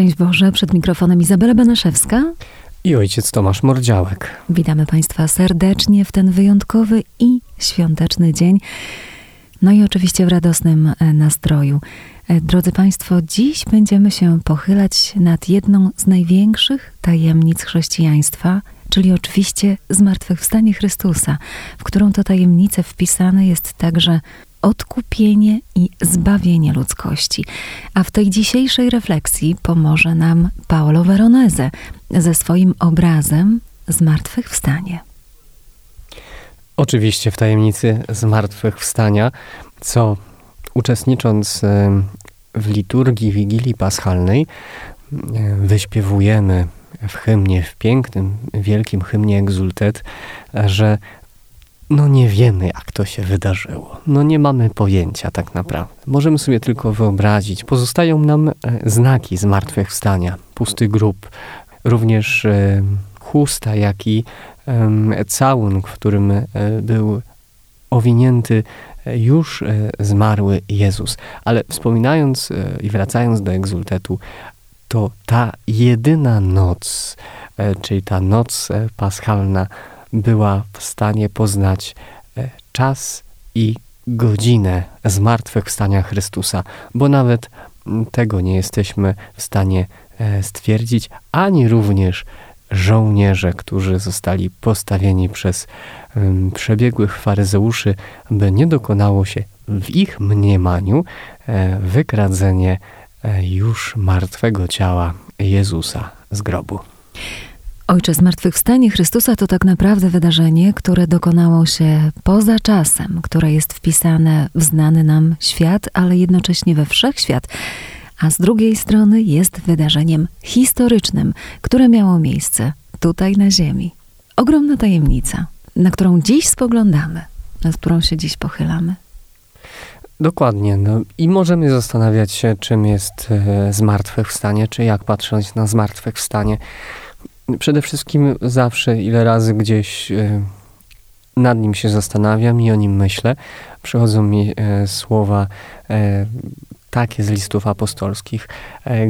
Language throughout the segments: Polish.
Szczęść Boże, przed mikrofonem Izabela Banaszewska i ojciec Tomasz Mordziałek. Witamy Państwa serdecznie w ten wyjątkowy i świąteczny dzień. No i oczywiście w radosnym e, nastroju. E, drodzy Państwo, dziś będziemy się pochylać nad jedną z największych tajemnic chrześcijaństwa, czyli oczywiście zmartwychwstanie Chrystusa, w którą to tajemnicę wpisane jest także odkupienie i zbawienie ludzkości. A w tej dzisiejszej refleksji pomoże nam Paolo Veronese ze swoim obrazem Zmartwychwstanie. Oczywiście w tajemnicy Zmartwychwstania, co uczestnicząc w liturgii Wigilii Paschalnej, wyśpiewujemy w hymnie, w pięknym, wielkim hymnie Exultet, że no nie wiemy, jak to się wydarzyło. No nie mamy pojęcia tak naprawdę. Możemy sobie tylko wyobrazić. Pozostają nam e, znaki zmartwychwstania, pusty grób, również e, chusta, jak i całun, w którym e, był owinięty już zmarły Jezus. Ale wspominając i wracając do egzultetu, to ta jedyna noc, czyli ta noc paschalna, była w stanie poznać e, czas i godzinę zmartwychwstania Chrystusa, bo nawet tego nie jesteśmy w stanie e, stwierdzić, ani również żołnierze, którzy zostali postawieni przez przebiegłych faryzeuszy, by nie dokonało się w ich mniemaniu e, wykradzenie już martwego ciała Jezusa z grobu. Ojcze, zmartwychwstanie Chrystusa to tak naprawdę wydarzenie, które dokonało się poza czasem, które jest wpisane w znany nam świat, ale jednocześnie we wszechświat, a z drugiej strony jest wydarzeniem historycznym, które miało miejsce tutaj na Ziemi. Ogromna tajemnica, na którą dziś spoglądamy, nad którą się dziś pochylamy. Dokładnie. No, I możemy zastanawiać się, czym jest e, zmartwychwstanie, czy jak patrzeć na zmartwychwstanie. Przede wszystkim zawsze, ile razy gdzieś e, nad nim się zastanawiam i o nim myślę, przychodzą mi e, słowa e, takie z listów apostolskich.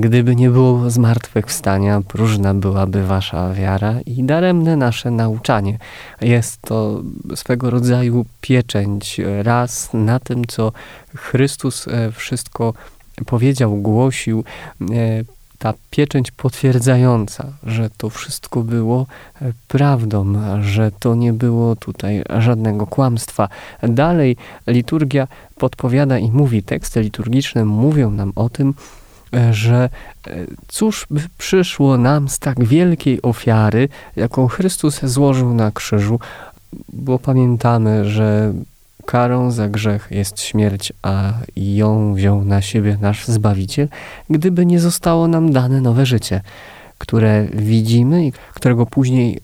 Gdyby nie było zmartwychwstania, próżna byłaby wasza wiara i daremne nasze nauczanie. Jest to swego rodzaju pieczęć raz na tym, co Chrystus wszystko powiedział, głosił, ta pieczęć potwierdzająca, że to wszystko było e, prawdą, że to nie było tutaj żadnego kłamstwa. Dalej liturgia podpowiada i mówi, teksty liturgiczne mówią nam o tym, e, że e, cóż by przyszło nam z tak wielkiej ofiary, jaką Chrystus złożył na krzyżu, bo pamiętamy, że karą za grzech jest śmierć, a ją wziął na siebie nasz Zbawiciel, gdyby nie zostało nam dane nowe życie, które widzimy i którego później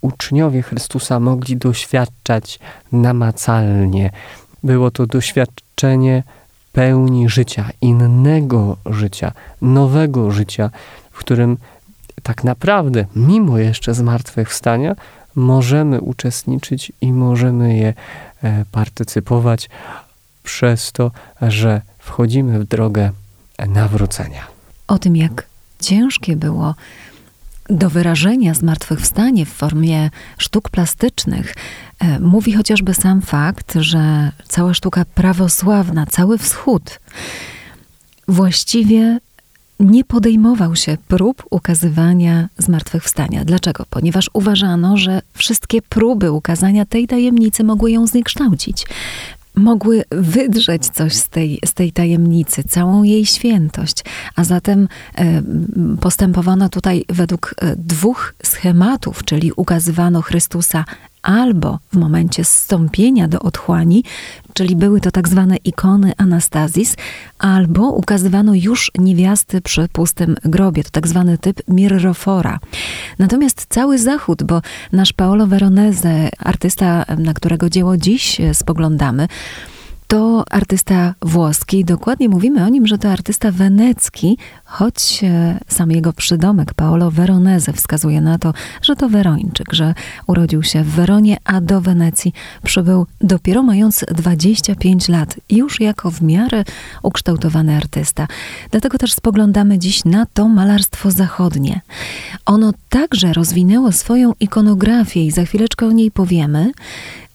uczniowie Chrystusa mogli doświadczać namacalnie. Było to doświadczenie pełni życia, innego życia, nowego życia, w którym tak naprawdę, mimo jeszcze zmartwychwstania, możemy uczestniczyć i możemy je e, partycypować przez to, że wchodzimy w drogę nawrócenia. O tym, jak ciężkie było do wyrażenia zmartwychwstanie w formie sztuk plastycznych, e, mówi chociażby sam fakt, że cała sztuka prawosławna, cały wschód właściwie nie podejmował się prób ukazywania zmartwychwstania. Dlaczego? Ponieważ uważano, że wszystkie próby ukazania tej tajemnicy mogły ją zniekształcić. Mogły wydrzeć coś z tej, z tej tajemnicy, całą jej świętość. A zatem e, postępowano tutaj według e, dwóch schematów, czyli ukazywano Chrystusa albo w momencie zstąpienia do otchłani, czyli były to tak zwane ikony Anastazis, albo ukazywano już niewiasty przy pustym grobie, to tak zwany typ mirrofora. Natomiast cały Zachód, bo nasz Paolo Veronese, artysta, na którego dzieło dziś spoglądamy, to artysta włoski. Dokładnie mówimy o nim, że to artysta wenecki, choć e, sam jego przydomek Paolo Veronese wskazuje na to, że to Werończyk, że urodził się w Weronie, a do Wenecji przybył dopiero mając 25 lat, już jako w miarę ukształtowany artysta. Dlatego też spoglądamy dziś na to malarstwo zachodnie. Ono także rozwinęło swoją ikonografię i za chwileczkę o niej powiemy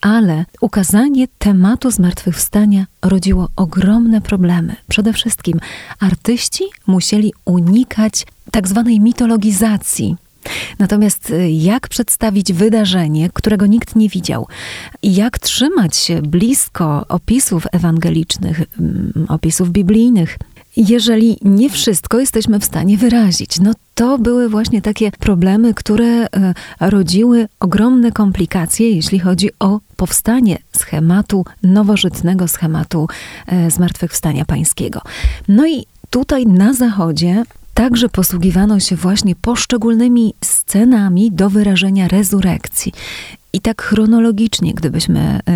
ale ukazanie tematu zmartwychwstania rodziło ogromne problemy. Przede wszystkim artyści musieli unikać tak zwanej mitologizacji. Natomiast y, jak przedstawić wydarzenie, którego nikt nie widział? Jak trzymać się blisko opisów ewangelicznych, mm, opisów biblijnych, jeżeli nie wszystko jesteśmy w stanie wyrazić. No to były właśnie takie problemy, które e, rodziły ogromne komplikacje, jeśli chodzi o powstanie schematu, nowożytnego schematu e, zmartwychwstania pańskiego. No i tutaj na zachodzie Także posługiwano się właśnie poszczególnymi scenami do wyrażenia rezurekcji. I tak chronologicznie, gdybyśmy y,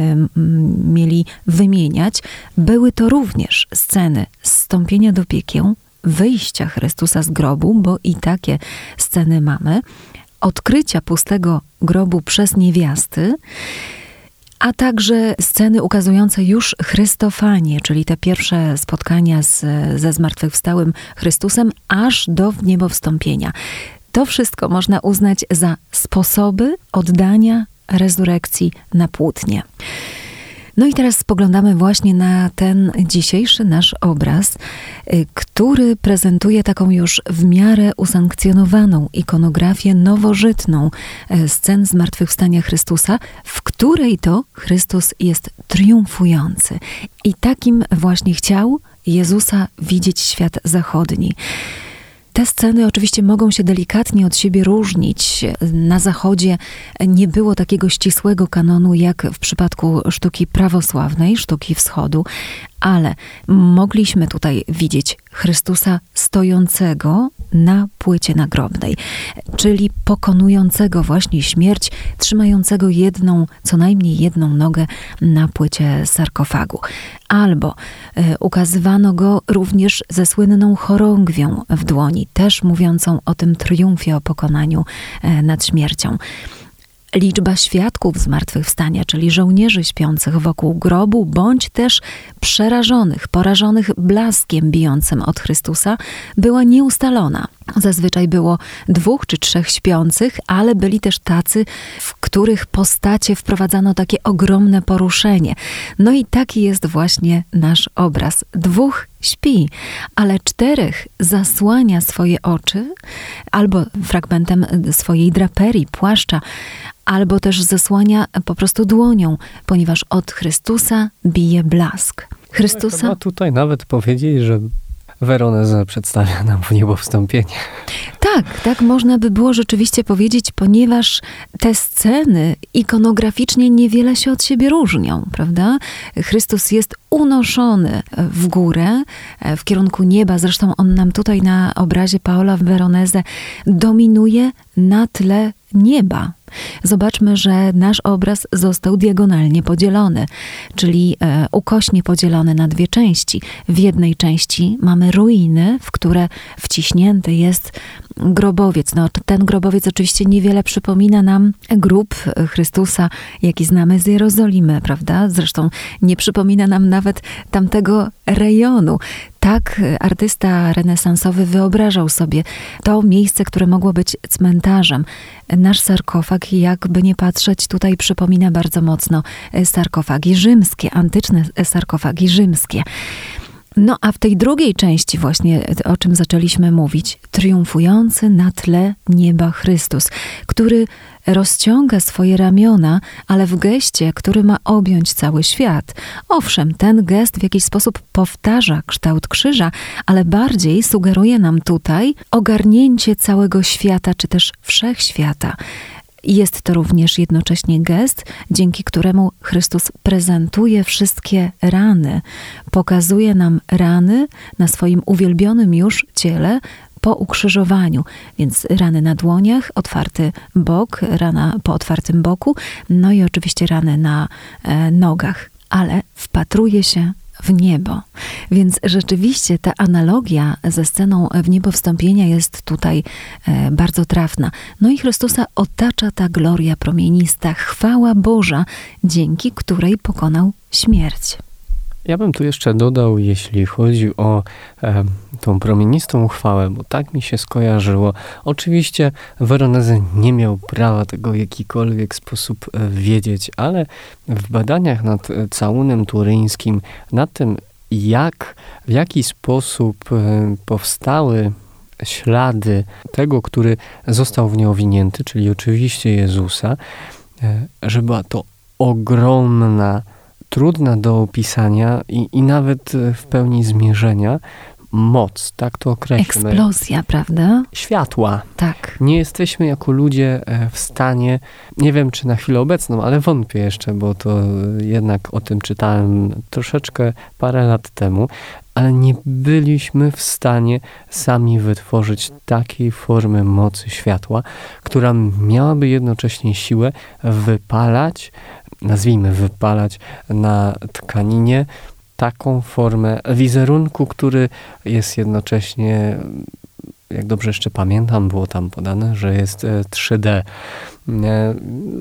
mieli wymieniać, były to również sceny zstąpienia do piekieł, wyjścia Chrystusa z grobu, bo i takie sceny mamy, odkrycia pustego grobu przez niewiasty, a także sceny ukazujące już Chrystofanie, czyli te pierwsze spotkania z, ze zmartwychwstałym Chrystusem, aż do niebowstąpienia. To wszystko można uznać za sposoby oddania rezurekcji na płótnie. No i teraz spoglądamy właśnie na ten dzisiejszy nasz obraz, y, który prezentuje taką już w miarę usankcjonowaną ikonografię nowożytną y, scen zmartwychwstania Chrystusa, w której to Chrystus jest triumfujący. I takim właśnie chciał Jezusa widzieć świat zachodni. Te sceny oczywiście mogą się delikatnie od siebie różnić. Na Zachodzie nie było takiego ścisłego kanonu jak w przypadku sztuki prawosławnej, sztuki wschodu, ale mogliśmy tutaj widzieć Chrystusa stojącego na płycie nagrobnej, czyli pokonującego właśnie śmierć, trzymającego jedną, co najmniej jedną nogę na płycie sarkofagu. Albo y, ukazywano go również ze słynną chorągwią w dłoni, też mówiącą o tym triumfie, o pokonaniu y, nad śmiercią liczba świadków zmartwychwstania, czyli żołnierzy śpiących wokół grobu, bądź też przerażonych, porażonych blaskiem bijącym od Chrystusa, była nieustalona. Zazwyczaj było dwóch czy trzech śpiących, ale byli też tacy, w których postacie wprowadzano takie ogromne poruszenie. No i taki jest właśnie nasz obraz. Dwóch śpi, ale czterech zasłania swoje oczy albo fragmentem swojej draperii, płaszcza, albo też zasłania po prostu dłonią, ponieważ od Chrystusa bije blask. Chrystusa. Chyba tutaj nawet powiedzieć, że Veronese przedstawia nam w niebo wstąpienie. Tak, tak można by było rzeczywiście powiedzieć, ponieważ te sceny ikonograficznie niewiele się od siebie różnią, prawda? Chrystus jest unoszony w górę, w kierunku nieba. Zresztą on nam tutaj na obrazie Paola Veronese dominuje na tle nieba. Zobaczmy, że nasz obraz został diagonalnie podzielony, czyli e, ukośnie podzielony na dwie części. W jednej części mamy ruiny, w które wciśnięty jest grobowiec. No, ten grobowiec oczywiście niewiele przypomina nam grób Chrystusa, jaki znamy z Jerozolimy, prawda? Zresztą nie przypomina nam nawet tamtego rejonu. Tak artysta renesansowy wyobrażał sobie to miejsce, które mogło być cmentarzem. Nasz sarkofag, jakby nie patrzeć, tutaj przypomina bardzo mocno sarkofagi rzymskie, antyczne sarkofagi rzymskie. No a w tej drugiej części właśnie, o czym zaczęliśmy mówić, triumfujący na tle nieba Chrystus, który rozciąga swoje ramiona, ale w geście, który ma objąć cały świat. Owszem, ten gest w jakiś sposób powtarza kształt krzyża, ale bardziej sugeruje nam tutaj ogarnięcie całego świata, czy też wszechświata Jest to również jednocześnie gest, dzięki któremu Chrystus prezentuje wszystkie rany, pokazuje nam rany na swoim uwielbionym już ciele, po ukrzyżowaniu, więc rany na dłoniach, otwarty bok, rana po otwartym boku, no i oczywiście rany na e, nogach, ale wpatruje się w niebo. Więc rzeczywiście ta analogia ze sceną w niebo wstąpienia jest tutaj e, bardzo trafna. No i Chrystusa otacza ta gloria promienista, chwała Boża, dzięki której pokonał śmierć. Ja bym tu jeszcze dodał, jeśli chodzi o e, tą promienistą uchwałę, bo tak mi się skojarzyło. Oczywiście Veronese nie miał prawa tego w jakikolwiek sposób e, wiedzieć, ale w badaniach nad e, całunem turyńskim, nad tym, jak, w jaki sposób e, powstały ślady tego, który został w nie owinięty, czyli oczywiście Jezusa, że była to ogromna trudna do opisania i, i nawet e, w pełni zmierzenia moc, tak to określmy. Eksplozja, prawda? Światła. Tak. Nie jesteśmy jako ludzie e, w stanie, nie wiem czy na chwilę obecną, ale wątpię jeszcze, bo to jednak o tym czytałem troszeczkę parę lat temu, ale nie byliśmy w stanie sami wytworzyć takiej formy mocy światła, która miałaby jednocześnie siłę wypalać nazwijmy, wypalać na tkaninie taką formę wizerunku, który jest jednocześnie, jak dobrze jeszcze pamiętam, było tam podane, że jest 3D. E, e,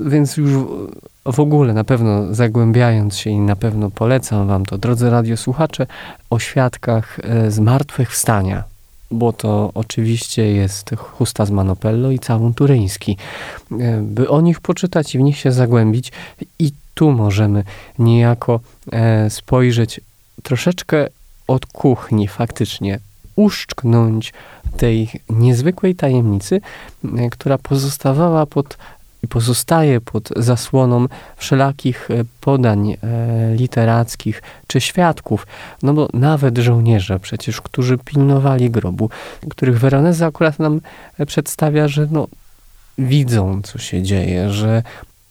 więc już w ogóle na pewno zagłębiając się i na pewno polecam Wam to, drodzy radiosłuchacze, o świadkach e, zmartwychwstania bo to oczywiście jest chusta z Manopello i całun turyński. By o nich poczytać i w nich się zagłębić i tu możemy niejako e, spojrzeć troszeczkę od kuchni faktycznie, uszczknąć tej niezwykłej tajemnicy, e, która pozostawała pod i pozostaje pod zasłoną wszelakich e, podań literackich czy świadków, no bo nawet żołnierze przecież, którzy pilnowali grobu, których Veroneza akurat nam przedstawia, że no, widzą, co się dzieje, że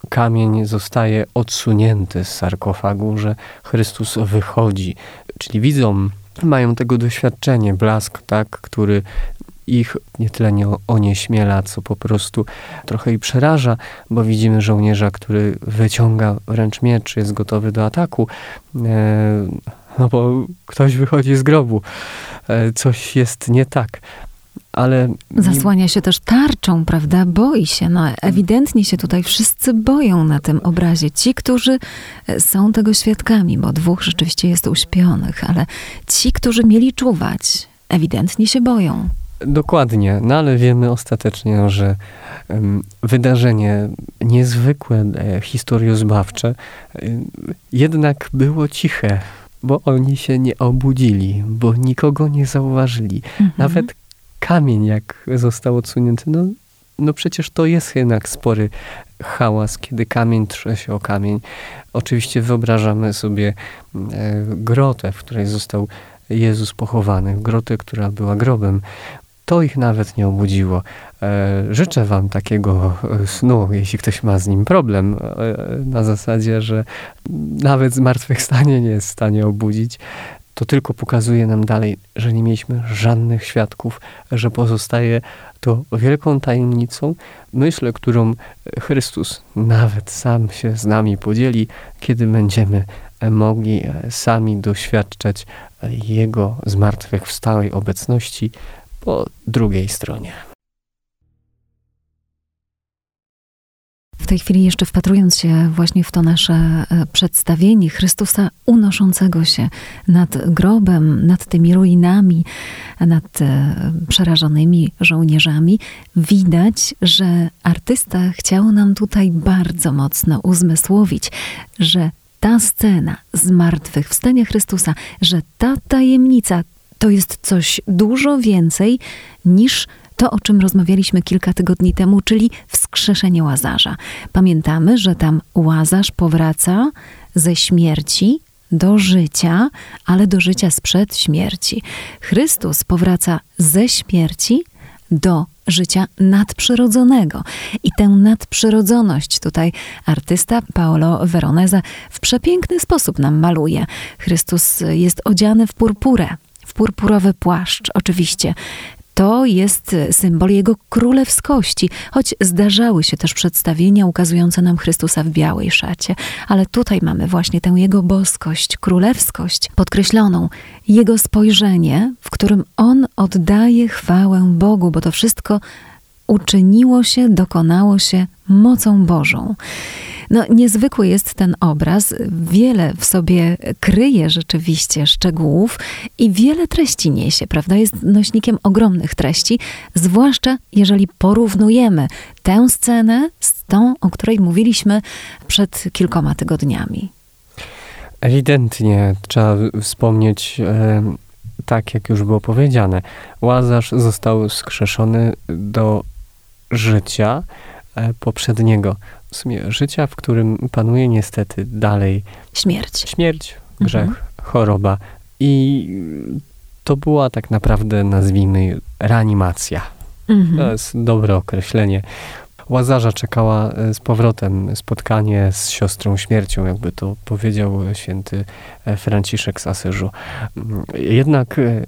kamień zostaje odsunięty z sarkofagu, że Chrystus wychodzi, czyli widzą mają tego doświadczenie, blask, tak, który ich nie tyle nie onieśmiela, co po prostu trochę i przeraża, bo widzimy żołnierza, który wyciąga wręcz miecz, jest gotowy do ataku, e, no bo ktoś wychodzi z grobu, e, coś jest nie tak. Ale Zasłania się też tarczą, prawda? Boi się. No, ewidentnie się tutaj wszyscy boją na tym obrazie. Ci, którzy e, są tego świadkami, bo dwóch rzeczywiście jest uśpionych, ale ci, którzy mieli czuwać, ewidentnie się boją. Dokładnie, no ale wiemy ostatecznie, że wydarzenie niezwykłe, e, historiozbawcze, jednak było ciche, bo oni się nie obudzili, bo nikogo nie zauważyli. Mhm. Nawet kamień, jak został odsunięty, no, no przecież to jest jednak spory hałas, kiedy kamień trze się o kamień. Oczywiście wyobrażamy sobie e, grotę, w której został Jezus pochowany, grotę, która była grobem to ich nawet nie obudziło. E, życzę Wam takiego e, snu, jeśli ktoś ma z nim problem, na zasadzie, że nawet zmartwychwstanie nie jest w stanie obudzić. To tylko pokazuje nam dalej, że nie mieliśmy żadnych świadków, że pozostaje to wielką tajemnicą, myślę, którą Chrystus nawet sam się z nami podzieli, kiedy będziemy mogli sami doświadczać Jego zmartwychwstałej obecności po drugiej stronie. W tej chwili jeszcze wpatrując się właśnie w to nasze e, przedstawienie Chrystusa unoszącego się nad grobem, nad tymi ruinami, nad e, przerażonymi żołnierzami, widać, że artysta chciał nam tutaj bardzo mocno uzmysłowić, że ta scena zmartwychwstania Chrystusa, że ta tajemnica, to jest coś dużo więcej niż to, o czym rozmawialiśmy kilka tygodni temu, czyli wskrzeszenie łazarza. Pamiętamy, że tam łazarz powraca ze śmierci do życia, ale do życia sprzed śmierci. Chrystus powraca ze śmierci do życia nadprzyrodzonego. I tę nadprzyrodzoność tutaj artysta Paolo Veroneza w przepiękny sposób nam maluje. Chrystus jest odziany w purpurę, w purpurowy płaszcz, oczywiście. To jest symbol jego królewskości, choć zdarzały się też przedstawienia ukazujące nam Chrystusa w białej szacie, ale tutaj mamy właśnie tę jego boskość, królewskość podkreśloną, jego spojrzenie, w którym on oddaje chwałę Bogu, bo to wszystko uczyniło się, dokonało się mocą Bożą. No, niezwykły jest ten obraz, wiele w sobie kryje rzeczywiście szczegółów i wiele treści niesie, prawda? Jest nośnikiem ogromnych treści, zwłaszcza jeżeli porównujemy tę scenę z tą, o której mówiliśmy przed kilkoma tygodniami. Ewidentnie trzeba wspomnieć, e, tak jak już było powiedziane, Łazarz został skrzeszony do życia e, poprzedniego w sumie życia, w którym panuje niestety dalej śmierć. Śmierć, grzech, mhm. choroba. I to była tak naprawdę, nazwijmy, reanimacja. Mhm. To jest dobre określenie. Łazarza czekała e, z powrotem spotkanie z siostrą śmiercią, jakby to powiedział święty e, Franciszek z Asyżu. Mm, jednak e,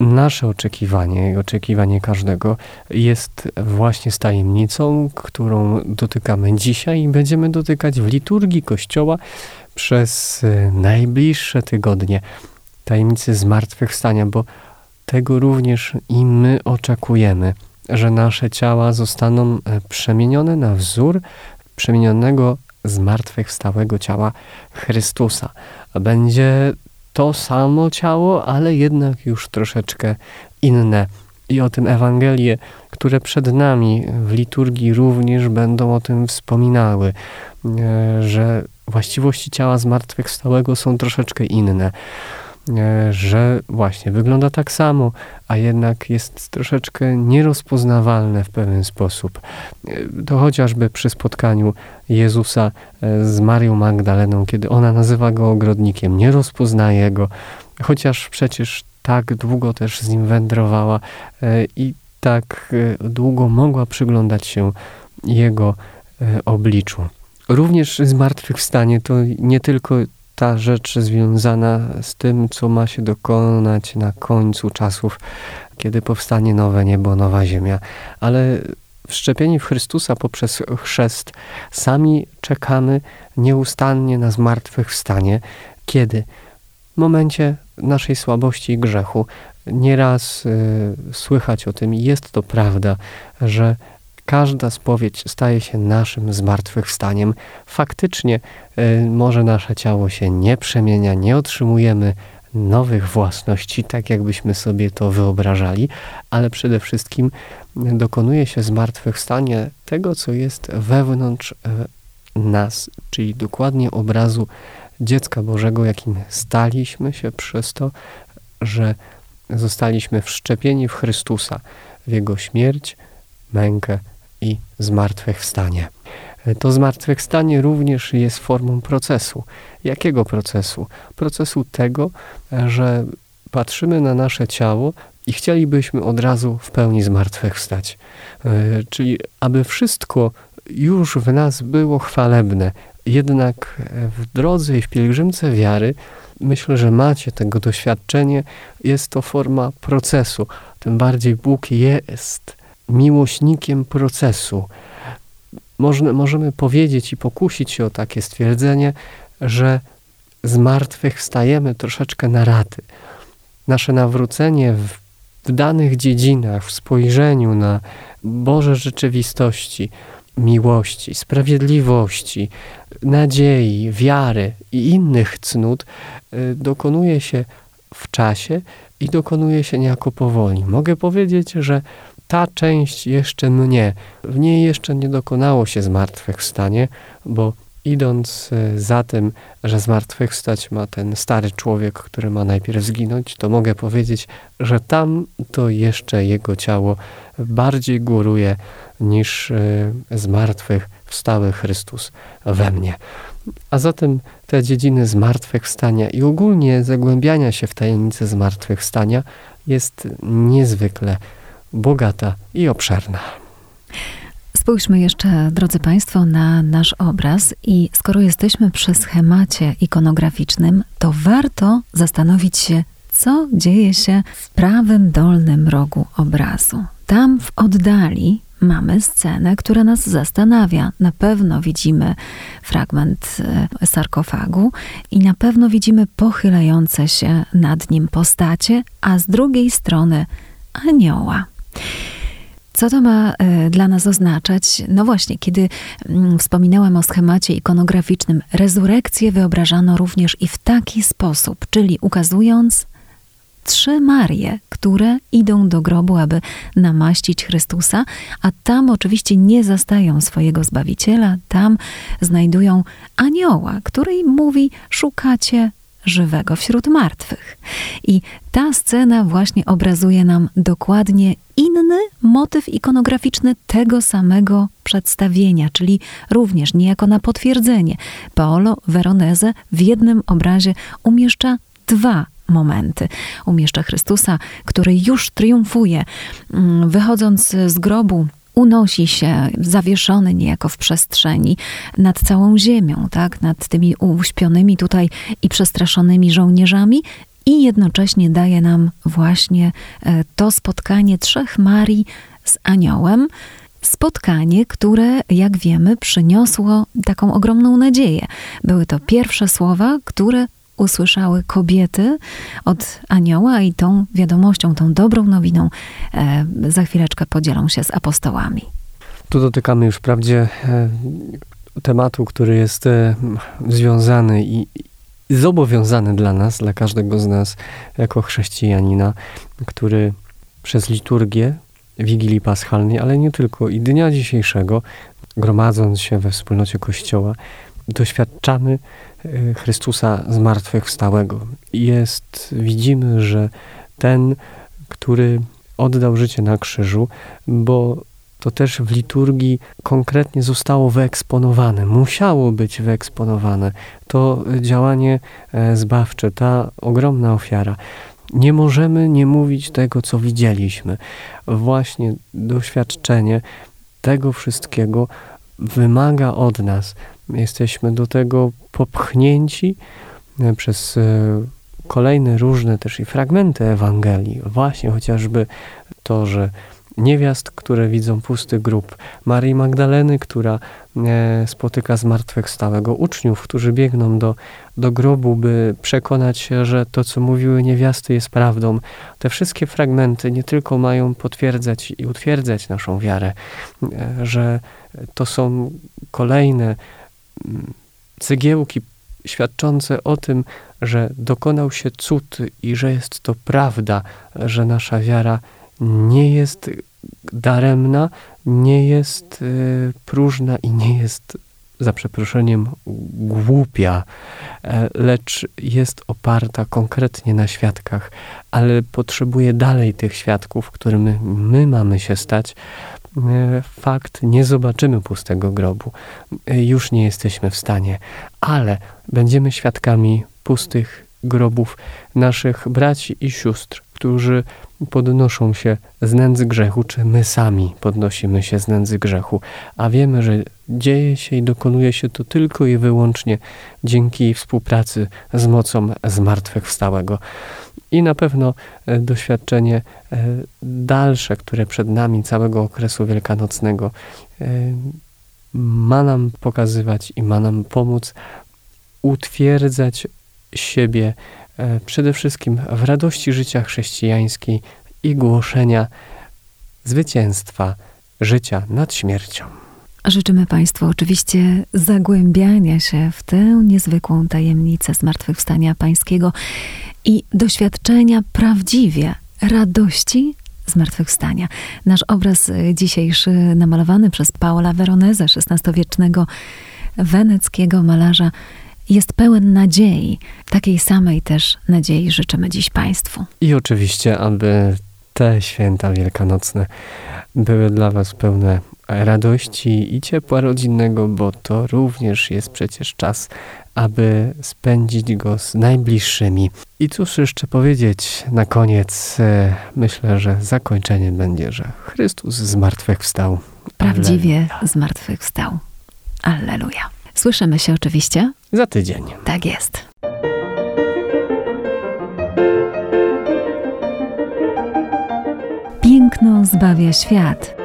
Nasze oczekiwanie oczekiwanie każdego jest właśnie z tajemnicą, którą dotykamy dzisiaj i będziemy dotykać w liturgii Kościoła przez e, najbliższe tygodnie. Tajemnicy zmartwychwstania, bo tego również i my oczekujemy, że nasze ciała zostaną e, przemienione na wzór przemienionego zmartwychwstałego ciała Chrystusa. Będzie to samo ciało, ale jednak już troszeczkę inne. I o tym Ewangelie, które przed nami w liturgii również będą o tym wspominały, e, że właściwości ciała zmartwychwstałego są troszeczkę inne. E, że właśnie wygląda tak samo, a jednak jest troszeczkę nierozpoznawalne w pewien sposób. E, to chociażby przy spotkaniu Jezusa e, z Marią Magdaleną, kiedy ona nazywa go ogrodnikiem, nie rozpoznaje go, chociaż przecież tak długo też z nim wędrowała i tak długo mogła przyglądać się jego obliczu. Również zmartwychwstanie to nie tylko ta rzecz związana z tym, co ma się dokonać na końcu czasów, kiedy powstanie nowe niebo, nowa ziemia. Ale wszczepieni w Chrystusa poprzez chrzest, sami czekamy nieustannie na zmartwychwstanie. Kiedy? W momencie naszej słabości i grzechu. Nieraz y, słychać o tym i jest to prawda, że każda spowiedź staje się naszym zmartwychwstaniem. Faktycznie y, może nasze ciało się nie przemienia, nie otrzymujemy nowych własności, tak jakbyśmy sobie to wyobrażali, ale przede wszystkim dokonuje się zmartwychwstanie tego, co jest wewnątrz y, nas, czyli dokładnie obrazu dziecka Bożego, jakim staliśmy się przez to, że zostaliśmy wszczepieni w Chrystusa, w Jego śmierć, mękę zmartwychwstanie. To zmartwychwstanie również jest formą procesu. Jakiego procesu? Procesu tego, że patrzymy na nasze ciało i chcielibyśmy od razu w pełni zmartwychwstać. E, czyli aby wszystko już w nas było chwalebne. Jednak w drodze i w pielgrzymce wiary myślę, że macie tego doświadczenie. Jest to forma procesu. Tym bardziej Bóg jest miłośnikiem procesu. Można, możemy powiedzieć i pokusić się o takie stwierdzenie, że z martwych stajemy troszeczkę na raty. Nasze nawrócenie w, w danych dziedzinach, w spojrzeniu na Boże rzeczywistości, miłości, sprawiedliwości, nadziei, wiary i innych cnót y, dokonuje się w czasie i dokonuje się niejako powoli. Mogę powiedzieć, że ta część jeszcze mnie, w niej jeszcze nie dokonało się zmartwychwstanie, bo idąc e, za tym, że zmartwychwstać ma ten stary człowiek, który ma najpierw zginąć, to mogę powiedzieć, że tam to jeszcze jego ciało bardziej góruje niż e, zmartwychwstały Chrystus we mnie. A zatem te dziedziny zmartwychwstania i ogólnie zagłębiania się w tajemnice zmartwychwstania jest niezwykle bogata i obszerna. Spójrzmy jeszcze, drodzy Państwo, na nasz obraz i skoro jesteśmy przy schemacie ikonograficznym, to warto zastanowić się, co dzieje się w prawym dolnym rogu obrazu. Tam w oddali mamy scenę, która nas zastanawia. Na pewno widzimy fragment e, sarkofagu i na pewno widzimy pochylające się nad nim postacie, a z drugiej strony anioła. Co to ma e, dla nas oznaczać? No właśnie, kiedy mm, wspominałam o schemacie ikonograficznym, rezurekcję wyobrażano również i w taki sposób, czyli ukazując trzy Marie, które idą do grobu, aby namaścić Chrystusa, a tam oczywiście nie zastają swojego Zbawiciela, tam znajdują anioła, który im mówi: Szukacie żywego wśród martwych. I ta scena właśnie obrazuje nam dokładnie inny motyw ikonograficzny tego samego przedstawienia, czyli również niejako na potwierdzenie. Paolo Veronese w jednym obrazie umieszcza dwa momenty. Umieszcza Chrystusa, który już triumfuje, mm, wychodząc z grobu unosi się zawieszony niejako w przestrzeni nad całą ziemią, tak? nad tymi uśpionymi tutaj i przestraszonymi żołnierzami i jednocześnie daje nam właśnie e, to spotkanie trzech Marii z aniołem, spotkanie, które, jak wiemy, przyniosło taką ogromną nadzieję. Były to pierwsze słowa, które usłyszały kobiety od anioła i tą wiadomością, tą dobrą nowiną e, za chwileczkę podzielą się z apostołami. Tu dotykamy już wprawdzie e, tematu, który jest e, związany i, i zobowiązany dla nas, dla każdego z nas jako chrześcijanina, który przez liturgię Wigilii Paschalnej, ale nie tylko, i dnia dzisiejszego, gromadząc się we wspólnocie Kościoła, doświadczamy e, Chrystusa zmartwychwstałego. Jest, widzimy, że ten, który oddał życie na krzyżu, bo to też w liturgii konkretnie zostało wyeksponowane, musiało być wyeksponowane. To działanie e, zbawcze, ta ogromna ofiara. Nie możemy nie mówić tego, co widzieliśmy. Właśnie doświadczenie tego wszystkiego wymaga od nas Jesteśmy do tego popchnięci e, przez e, kolejne różne też i fragmenty Ewangelii. Właśnie chociażby to, że niewiast, które widzą pusty grób, Marii Magdaleny, która e, spotyka zmartwychwstałego, uczniów, którzy biegną do, do grobu, by przekonać się, że to, co mówiły niewiasty, jest prawdą. Te wszystkie fragmenty nie tylko mają potwierdzać i utwierdzać naszą wiarę, że to są kolejne cegiełki świadczące o tym, że dokonał się cud i że jest to prawda, że nasza wiara nie jest daremna, nie jest y, próżna i nie jest, za przeproszeniem, głupia, e, lecz jest oparta konkretnie na świadkach, ale potrzebuje dalej tych świadków, którymi my mamy się stać, E, fakt, nie zobaczymy pustego grobu. E, już nie jesteśmy w stanie, ale będziemy świadkami pustych grobów naszych braci i sióstr, którzy podnoszą się z nędzy grzechu, czy my sami podnosimy się z nędzy grzechu, a wiemy, że dzieje się i dokonuje się to tylko i wyłącznie dzięki współpracy z mocą zmartwychwstałego. I na pewno e, doświadczenie e, dalsze, które przed nami całego okresu wielkanocnego e, ma nam pokazywać i ma nam pomóc utwierdzać siebie przede wszystkim w radości życia chrześcijańskiej i głoszenia zwycięstwa życia nad śmiercią. Życzymy Państwu oczywiście zagłębiania się w tę niezwykłą tajemnicę zmartwychwstania Pańskiego i doświadczenia prawdziwie radości zmartwychwstania. Nasz obraz dzisiejszy, namalowany przez Paola Veronese, XVI-wiecznego weneckiego malarza, jest pełen nadziei. Takiej samej też nadziei życzymy dziś Państwu. I oczywiście, aby te święta wielkanocne były dla Was pełne radości i ciepła rodzinnego, bo to również jest przecież czas, aby spędzić go z najbliższymi. I cóż jeszcze powiedzieć na koniec? E, myślę, że zakończenie będzie, że Chrystus zmartwychwstał. Prawdziwie zmartwychwstał. Alleluja. Słyszymy się oczywiście? Za tydzień. Tak jest. Piękno zbawia świat.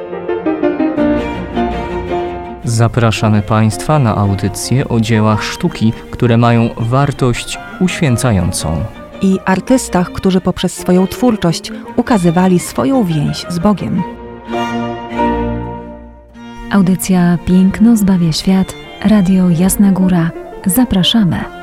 Zapraszamy Państwa na audycje o dziełach sztuki, które mają wartość uświęcającą. I artystach, którzy poprzez swoją twórczość ukazywali swoją więź z Bogiem. Audycja Piękno zbawia świat. Radio Jasna Góra. Zapraszamy.